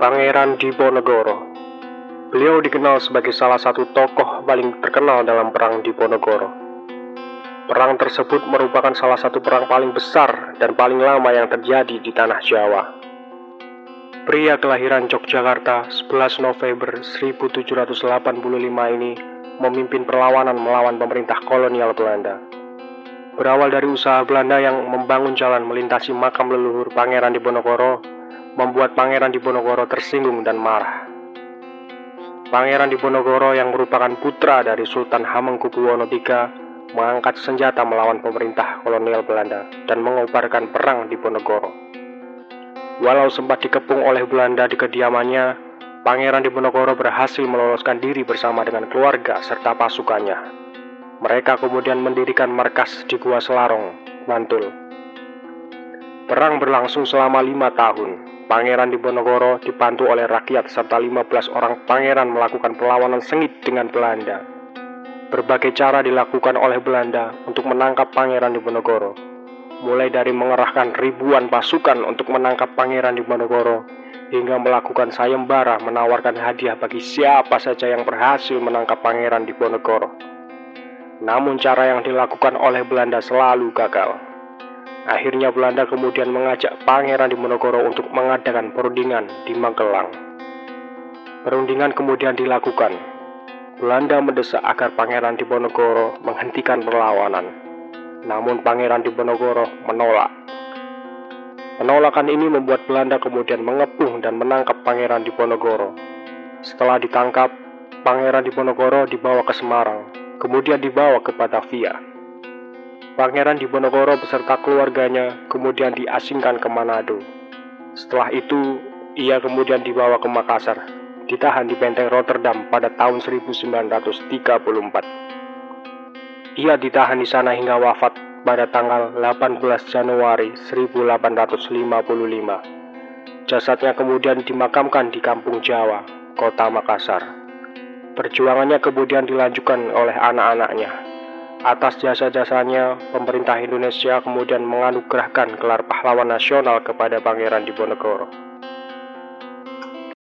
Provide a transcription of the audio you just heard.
Pangeran Diponegoro. Beliau dikenal sebagai salah satu tokoh paling terkenal dalam Perang Diponegoro. Perang tersebut merupakan salah satu perang paling besar dan paling lama yang terjadi di tanah Jawa. Pria kelahiran Yogyakarta 11 November 1785 ini memimpin perlawanan melawan pemerintah kolonial Belanda. Berawal dari usaha Belanda yang membangun jalan melintasi makam leluhur Pangeran Diponegoro, membuat Pangeran Diponegoro tersinggung dan marah. Pangeran Diponegoro yang merupakan putra dari Sultan Hamengkubuwono III mengangkat senjata melawan pemerintah kolonial Belanda dan mengobarkan perang Diponegoro. Walau sempat dikepung oleh Belanda di kediamannya, Pangeran Diponegoro berhasil meloloskan diri bersama dengan keluarga serta pasukannya. Mereka kemudian mendirikan markas di Gua Selarong, Bantul. Perang berlangsung selama lima tahun, Pangeran Diponegoro dibantu oleh rakyat serta 15 orang pangeran melakukan perlawanan sengit dengan Belanda. Berbagai cara dilakukan oleh Belanda untuk menangkap Pangeran Diponegoro, mulai dari mengerahkan ribuan pasukan untuk menangkap Pangeran Diponegoro hingga melakukan sayembara menawarkan hadiah bagi siapa saja yang berhasil menangkap Pangeran Diponegoro. Namun cara yang dilakukan oleh Belanda selalu gagal. Akhirnya Belanda kemudian mengajak Pangeran Diponegoro untuk mengadakan perundingan di Magelang. Perundingan kemudian dilakukan. Belanda mendesak agar Pangeran Diponegoro menghentikan perlawanan. Namun Pangeran Diponegoro menolak. Penolakan ini membuat Belanda kemudian mengepung dan menangkap Pangeran Diponegoro. Setelah ditangkap, Pangeran Diponegoro dibawa ke Semarang, kemudian dibawa ke Batavia. Pangeran Diponegoro beserta keluarganya kemudian diasingkan ke Manado. Setelah itu, ia kemudian dibawa ke Makassar, ditahan di benteng Rotterdam pada tahun 1934. Ia ditahan di sana hingga wafat pada tanggal 18 Januari 1855. Jasadnya kemudian dimakamkan di Kampung Jawa, Kota Makassar. Perjuangannya kemudian dilanjutkan oleh anak-anaknya Atas jasa-jasanya, pemerintah Indonesia kemudian menganugerahkan gelar pahlawan nasional kepada Pangeran Diponegoro.